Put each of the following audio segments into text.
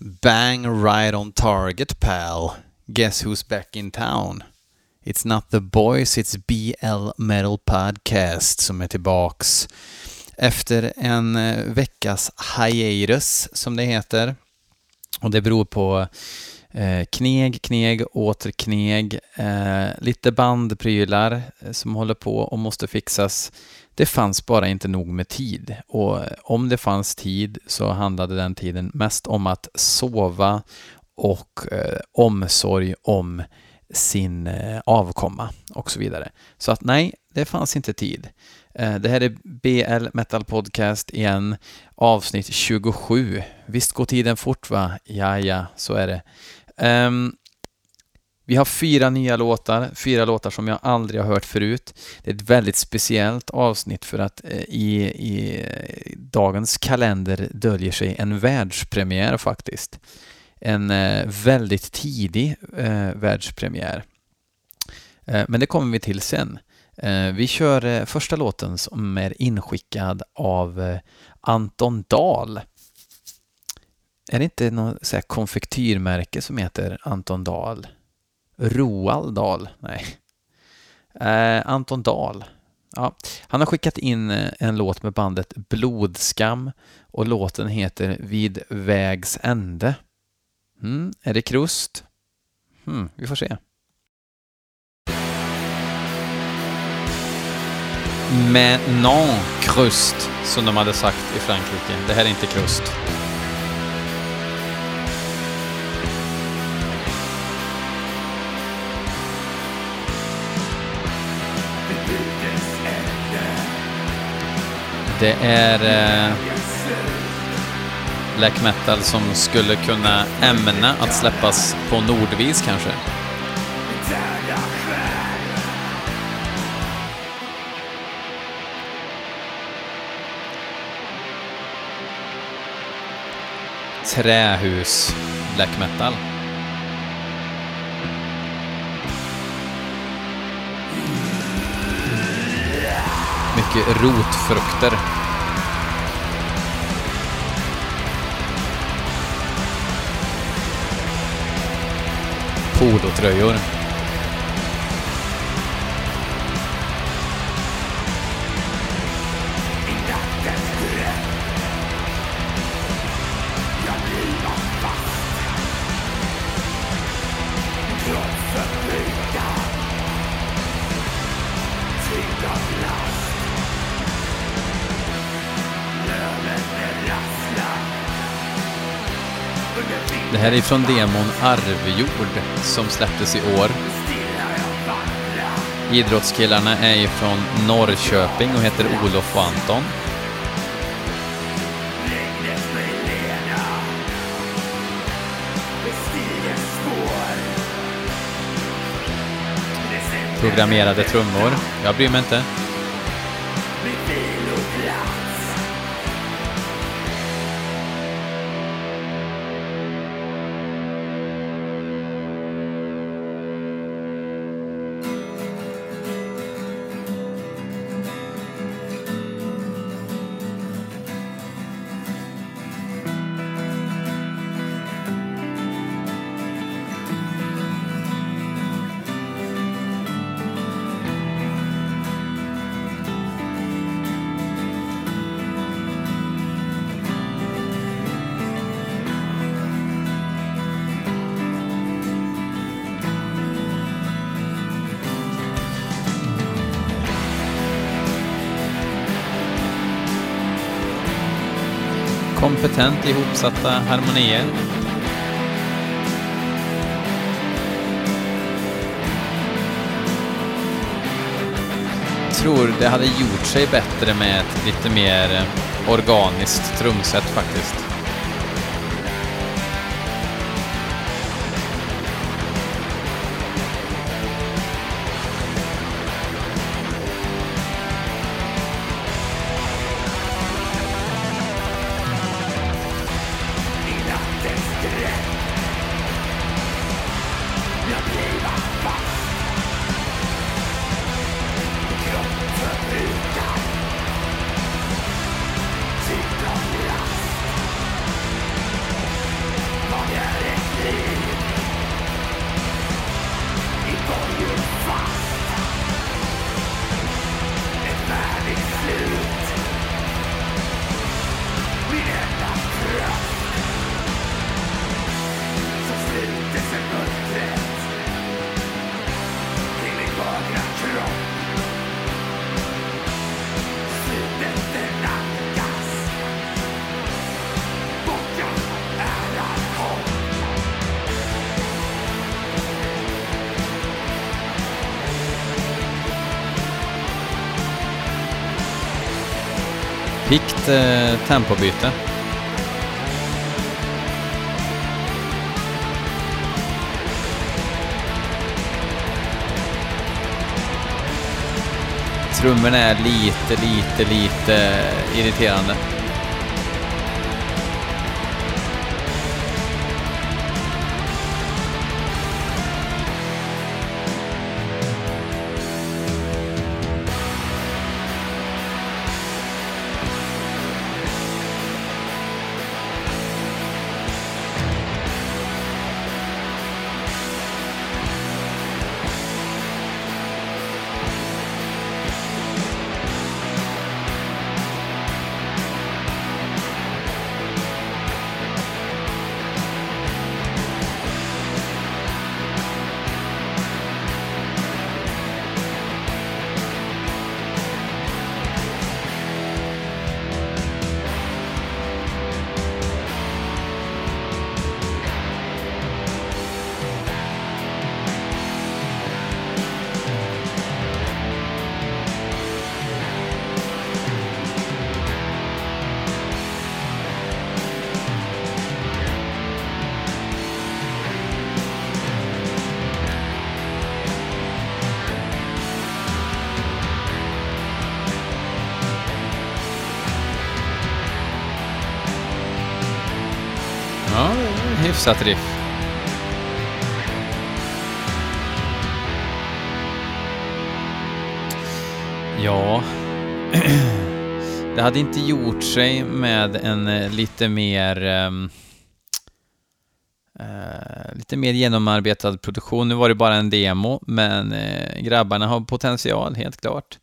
Bang right on target pal. Guess who's back in town? It's not the boys, it's BL Metal Podcast som är tillbaks. Efter en eh, veckas hiatus, som det heter. Och det beror på eh, kneg, kneg, åter kneg, eh, lite bandprylar eh, som håller på och måste fixas. Det fanns bara inte nog med tid och om det fanns tid så handlade den tiden mest om att sova och eh, omsorg om sin eh, avkomma och så vidare. Så att nej, det fanns inte tid. Eh, det här är BL Metal Podcast igen, avsnitt 27. Visst går tiden fort va? Ja, ja, så är det. Um, vi har fyra nya låtar, fyra låtar som jag aldrig har hört förut. Det är ett väldigt speciellt avsnitt för att eh, i, i dagens kalender döljer sig en världspremiär faktiskt. En eh, väldigt tidig eh, världspremiär. Eh, men det kommer vi till sen. Eh, vi kör eh, första låten som är inskickad av eh, Anton Dahl. Är det inte något konfektyrmärke som heter Anton Dahl? Roald Dahl? Nej. Eh, Anton Dahl. Ja, han har skickat in eh, en låt med bandet Blodskam och låten heter Vid vägs ände. Mm, är det krust? Hmm, vi får se. Men non krust, som de hade sagt i Frankrike. Det här är inte krust. Det är eh, black metal som skulle kunna ämna att släppas på Nordvis kanske. Trähus black metal. Mycket rotfrukter. Polotröjor. Det här är från demon Arvjord som släpptes i år. Idrottskillarna är ifrån Norrköping och heter Olof och Anton. Programmerade trummor. Jag bryr mig inte. Kompetent ihopsatta harmonier. tror det hade gjort sig bättre med ett lite mer eh, organiskt trumset faktiskt. Ett eh, tempobyte. Trummorna är lite, lite, lite eh, irriterande. Hyfsat riff. Ja, det hade inte gjort sig med en eh, lite mer um, uh, lite mer genomarbetad produktion. Nu var det bara en demo, men uh, grabbarna har potential, helt klart.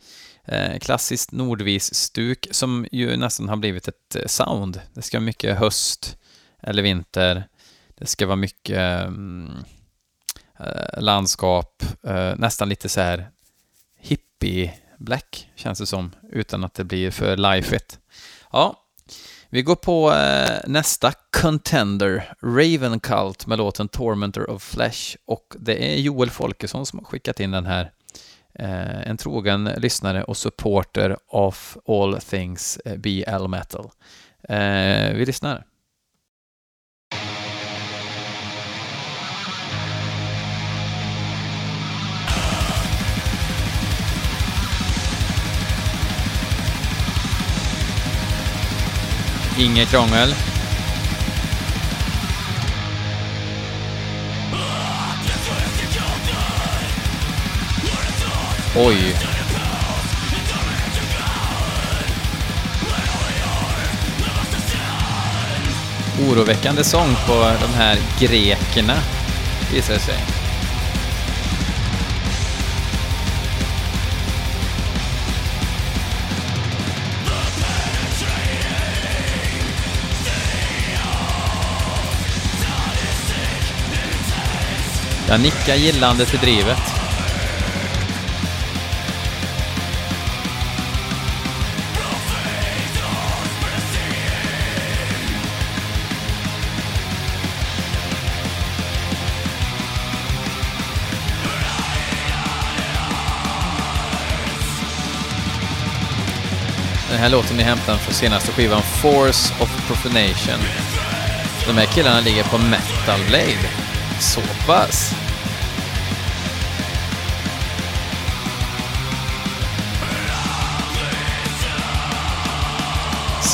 Uh, klassiskt nordvis-stuk som ju nästan har blivit ett sound. Det ska vara mycket höst eller vinter. Det ska vara mycket mm, eh, landskap, eh, nästan lite så här hippie-black känns det som, utan att det blir för lifeigt. Ja, vi går på eh, nästa contender, Raven Cult med låten Tormentor of Flesh och det är Joel Folkesson som har skickat in den här. Eh, en trogen lyssnare och supporter of all things eh, BL metal. Eh, vi lyssnar. Inget krångel. Oj. Oroväckande sång på de här grekerna, visar det sig. Jag nickar gillande till drivet. Den här låten är hämtad från senaste skivan Force of Profanation. De här killarna ligger på Metal Blade. Så pass.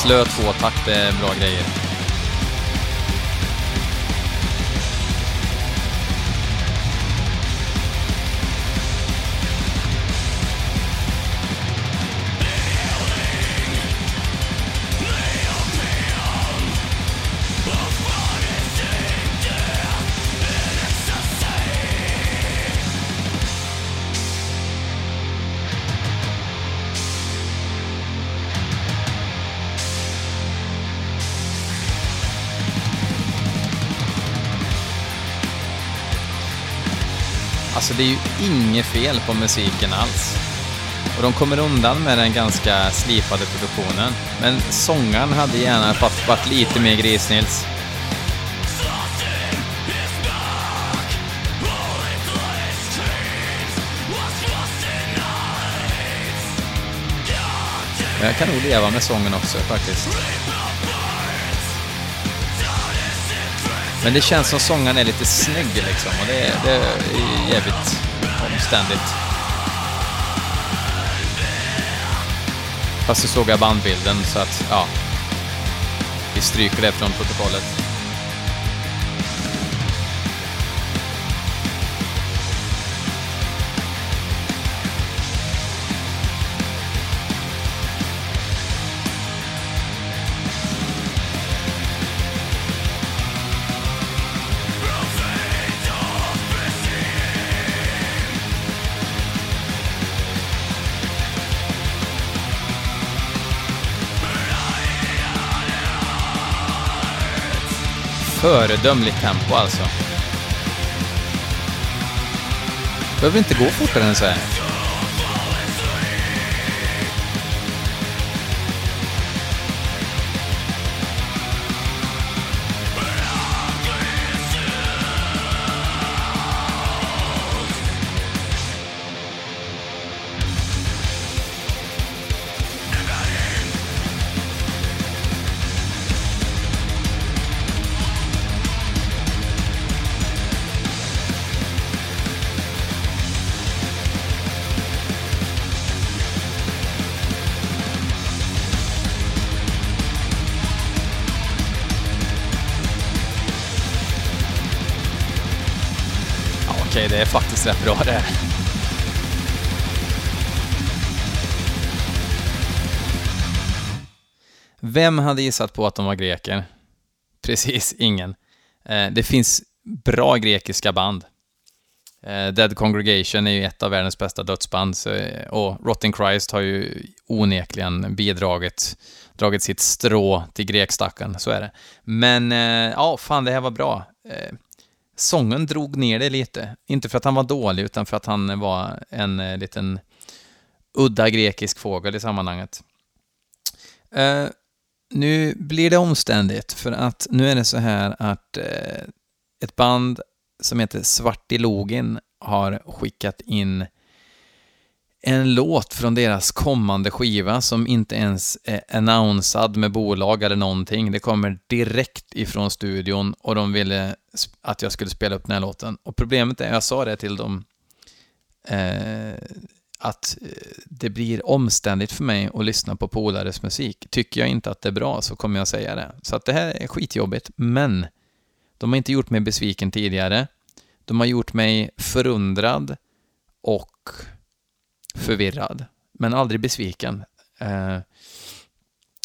Slö tvåtakt är bra grejer. Alltså det är ju inget fel på musiken alls. Och de kommer undan med den ganska slipade produktionen. Men sångaren hade gärna fått varit lite mer Grisnils. Jag kan nog leva med sången också faktiskt. Men det känns som sångaren är lite snygg liksom och det, det är jävligt omständigt. Fast så såg jag bandbilden så att, ja. Vi stryker det från protokollet. Föredömligt tempo alltså. Behöver inte gå fortare än så här. Det bra det här. Vem hade gissat på att de var greker? Precis ingen. Det finns bra grekiska band. Dead Congregation är ju ett av världens bästa dödsband och Rotten Christ har ju onekligen bidragit, dragit sitt strå till grekstacken, så är det. Men ja, fan det här var bra. Sången drog ner det lite. Inte för att han var dålig, utan för att han var en eh, liten udda grekisk fågel i sammanhanget. Eh, nu blir det omständigt, för att nu är det så här att eh, ett band som heter Svartilogin har skickat in en låt från deras kommande skiva som inte ens är annonsad med bolag eller någonting. Det kommer direkt ifrån studion och de ville att jag skulle spela upp den här låten. Och problemet är, jag sa det till dem, eh, att eh, det blir omständigt för mig att lyssna på polares musik. Tycker jag inte att det är bra så kommer jag säga det. Så att det här är skitjobbigt, men de har inte gjort mig besviken tidigare. De har gjort mig förundrad och förvirrad, men aldrig besviken. Eh,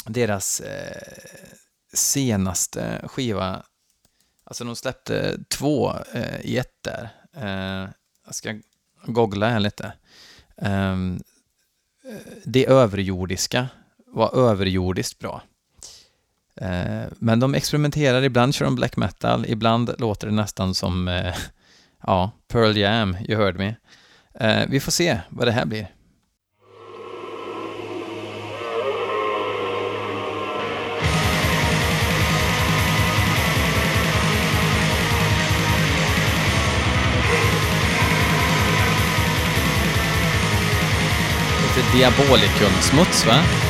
deras eh, senaste skiva, alltså de släppte två eh, i ett där. Eh, jag ska googla här lite. Ehm, eh, det överjordiska var överjordiskt bra. Eh, men de experimenterar, ibland kör de black metal, ibland låter det nästan som eh, ja, Pearl Jam, you heard me. Eh, vi får se vad det här blir. Lite Diabolicum-smuts, va?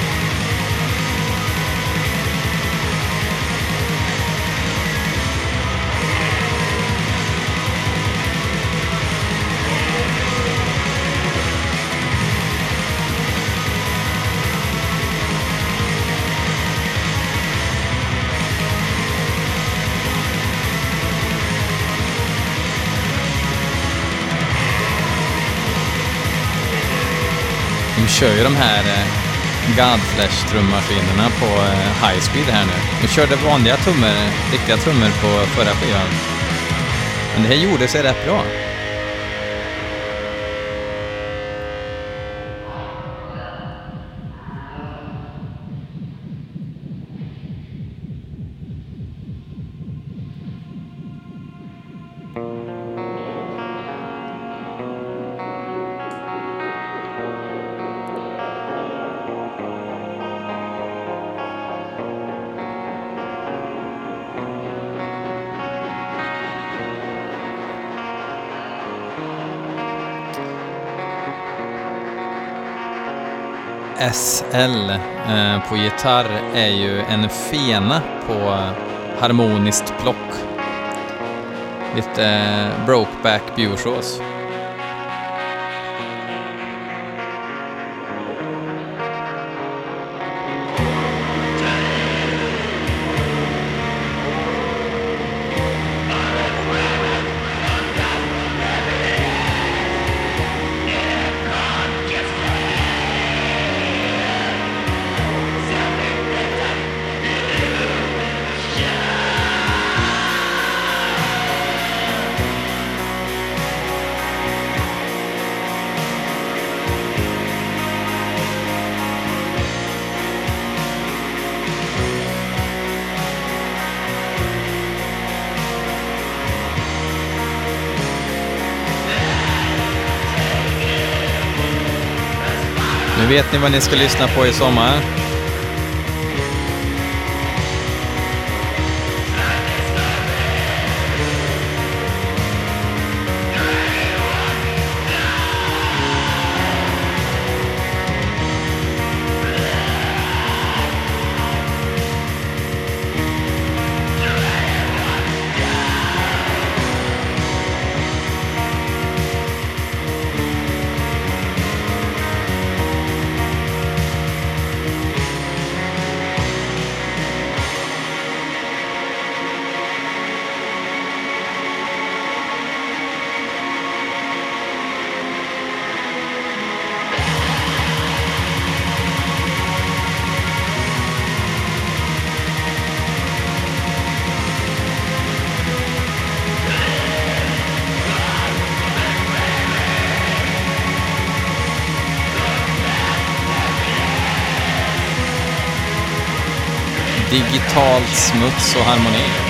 De kör ju de här eh, Godflesh-trummaskinerna på eh, high speed här nu. De körde vanliga trummor, eh, riktiga trummor på förra skivan. Men det här gjorde sig rätt bra. SL eh, på gitarr är ju en fena på harmoniskt plock. Lite eh, Brokeback Bjursås. Vet ni vad ni ska lyssna på i sommar. Digitalt smuts och harmoni.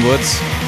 Woods.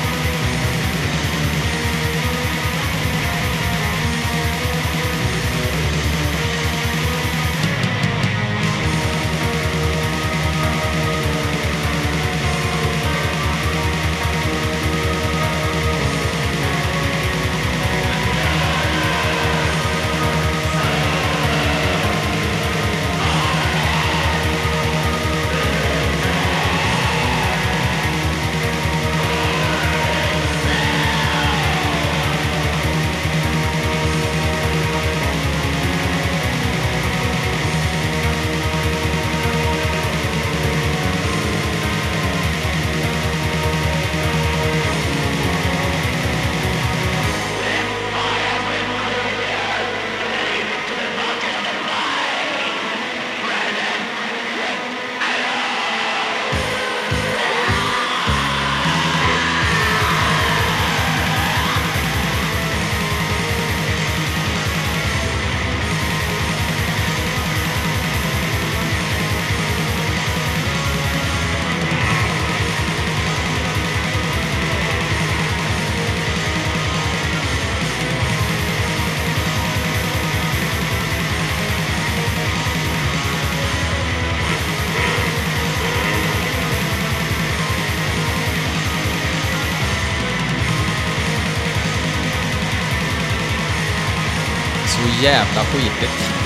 Jävla skitigt.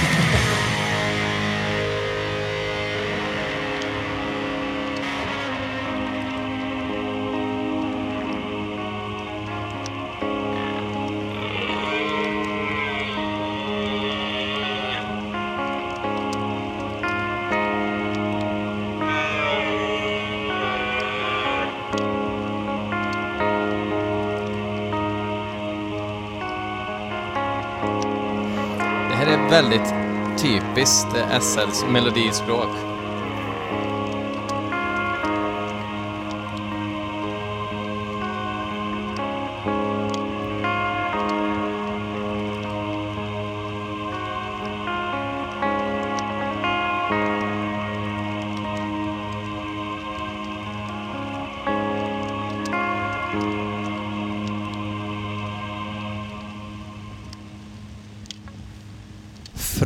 Väldigt typiskt eh, SLs melodispråk.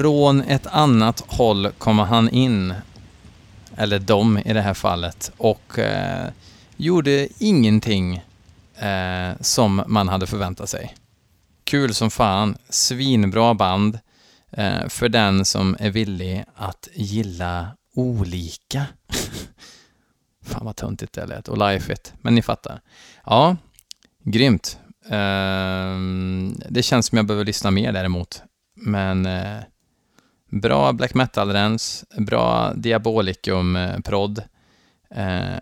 Från ett annat håll kommer han in, eller de i det här fallet, och eh, gjorde ingenting eh, som man hade förväntat sig. Kul som fan, svinbra band eh, för den som är villig att gilla olika. fan vad töntigt det lät, och life it. Men ni fattar. Ja, grymt. Ehm, det känns som jag behöver lyssna mer däremot. Men eh, Bra black metal-rens, bra diabolicum-prodd. Eh,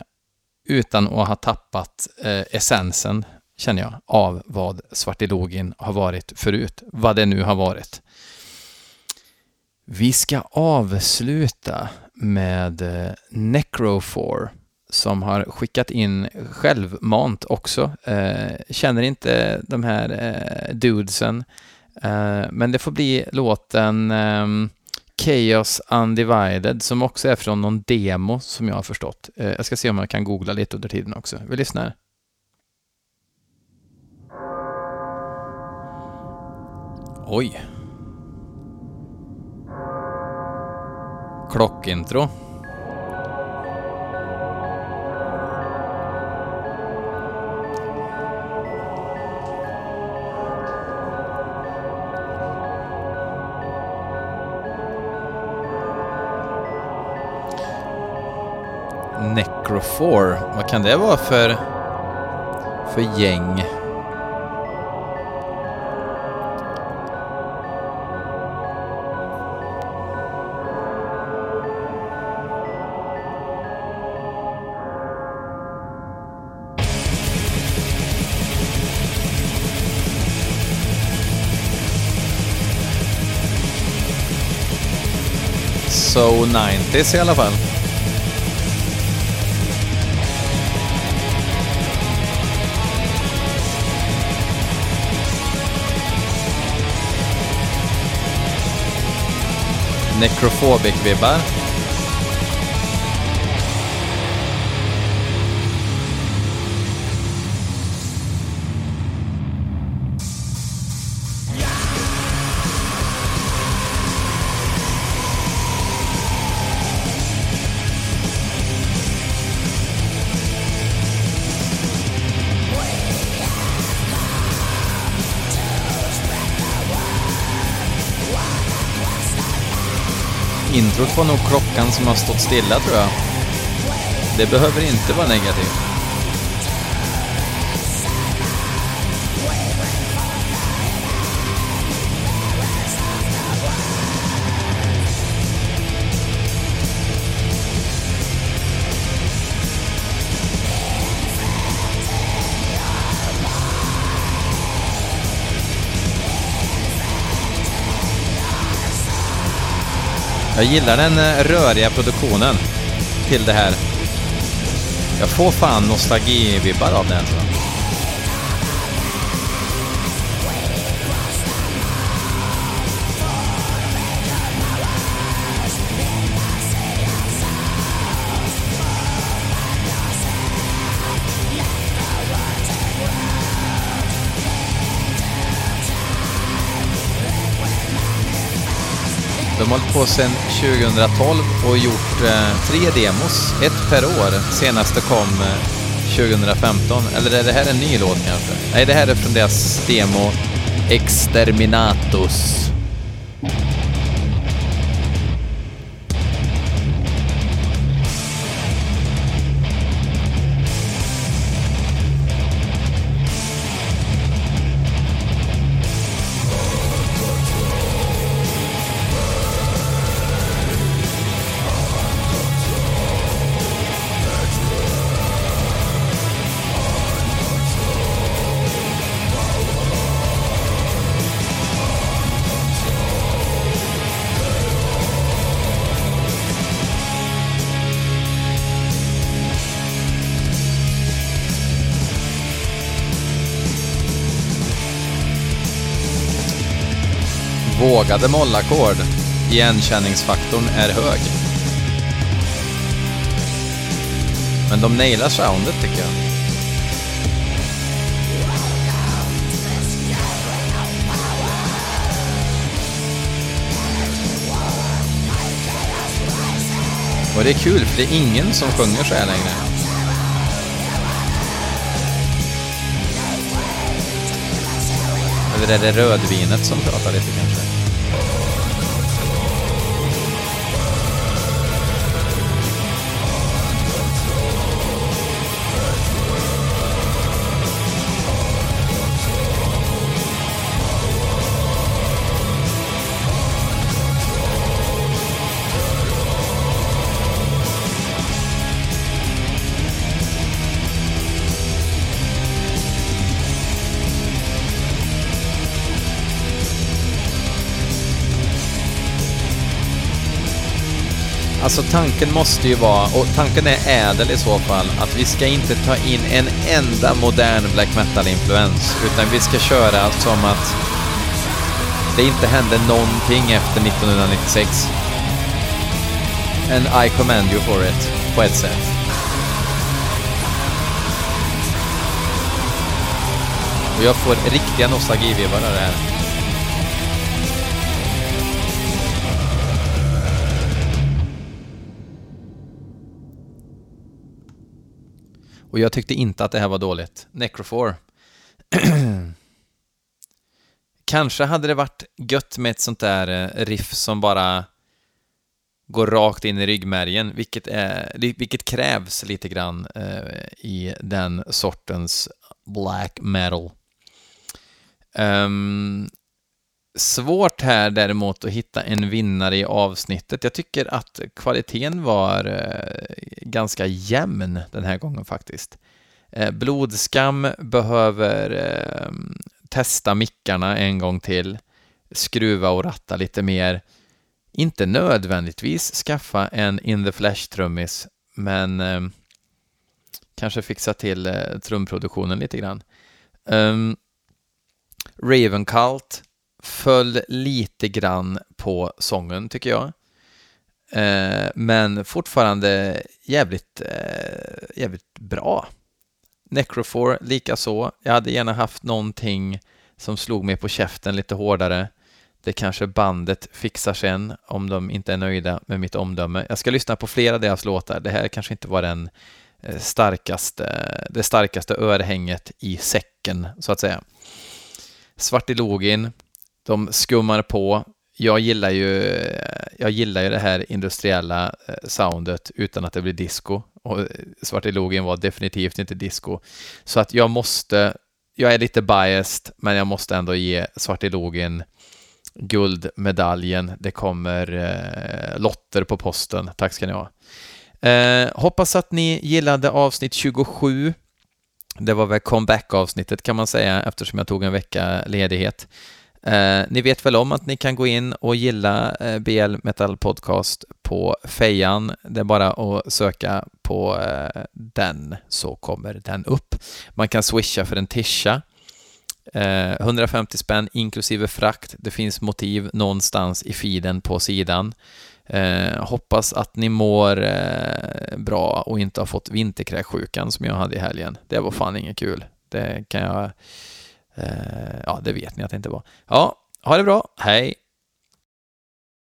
utan att ha tappat eh, essensen, känner jag, av vad Svartilogin har varit förut. Vad det nu har varit. Vi ska avsluta med eh, Necrofor som har skickat in självmant också. Eh, känner inte de här eh, dudesen. Eh, men det får bli låten ehm, Chaos Undivided som också är från någon demo som jag har förstått. Eh, jag ska se om jag kan googla lite under tiden också. Vi lyssnar. Oj. Klockintro. Necrofor. Vad kan det vara för, för gäng? So 90s i alla fall. Necrophobic-vibbar. Introt var nog klockan som har stått stilla tror jag. Det behöver inte vara negativt. Jag gillar den eh, röriga produktionen till det här. Jag får fan nostalgivibbar av den. Så. De har hållit på sedan 2012 och gjort eh, tre demos, ett per år. Senaste kom eh, 2015. Eller är det här en ny låt kanske? Nej, det här är från deras demo Exterminatus. Vågade mollackord. Igenkänningsfaktorn är hög. Men de nailar soundet tycker jag. Och det är kul för det är ingen som sjunger så här längre. Eller är det rödvinet som pratar lite kanske? Alltså tanken måste ju vara, och tanken är ädel i så fall, att vi ska inte ta in en enda modern black metal-influens, utan vi ska köra som att det inte hände någonting efter 1996. And I command you for it, på ett sätt. Och jag får riktiga nostalgivibbar av det här. Och jag tyckte inte att det här var dåligt. Necrofor. Kanske hade det varit gött med ett sånt där eh, riff som bara går rakt in i ryggmärgen, vilket, är, vilket krävs lite grann eh, i den sortens black metal. Um, svårt här däremot att hitta en vinnare i avsnittet. Jag tycker att kvaliteten var eh, ganska jämn den här gången faktiskt. Eh, Blodskam behöver ehm, testa mickarna en gång till, skruva och ratta lite mer. Inte nödvändigtvis skaffa en in the flash-trummis, men ehm, kanske fixa till eh, trumproduktionen lite grann. Um, Ravencult föll lite grann på sången tycker jag. Eh, men fortfarande jävligt, eh, jävligt bra. Necrofor likaså. Jag hade gärna haft någonting som slog mig på käften lite hårdare. Det kanske bandet fixar sen om de inte är nöjda med mitt omdöme. Jag ska lyssna på flera av deras låtar. Det här kanske inte var den eh, starkaste, det starkaste örhänget i säcken, så att säga. Svartilogin de skummar på. Jag gillar ju, jag gillar ju det här industriella eh, soundet utan att det blir disco. Och eh, Svartilogen var definitivt inte disco. Så att jag måste, jag är lite biased, men jag måste ändå ge Svartilogen guldmedaljen. Det kommer eh, lotter på posten. Tack ska ni ha. Eh, hoppas att ni gillade avsnitt 27. Det var väl comeback-avsnittet kan man säga eftersom jag tog en vecka ledighet. Eh, ni vet väl om att ni kan gå in och gilla eh, BL Metal Podcast på fejan. Det är bara att söka på eh, den så kommer den upp. Man kan swisha för en tisha. Eh, 150 spänn inklusive frakt. Det finns motiv någonstans i feeden på sidan. Eh, hoppas att ni mår eh, bra och inte har fått vinterkräksjukan som jag hade i helgen. Det var fan inget kul. Det kan jag Eh, Eh, ja, det vet ni att det inte var. Ja, ha det bra. Hej!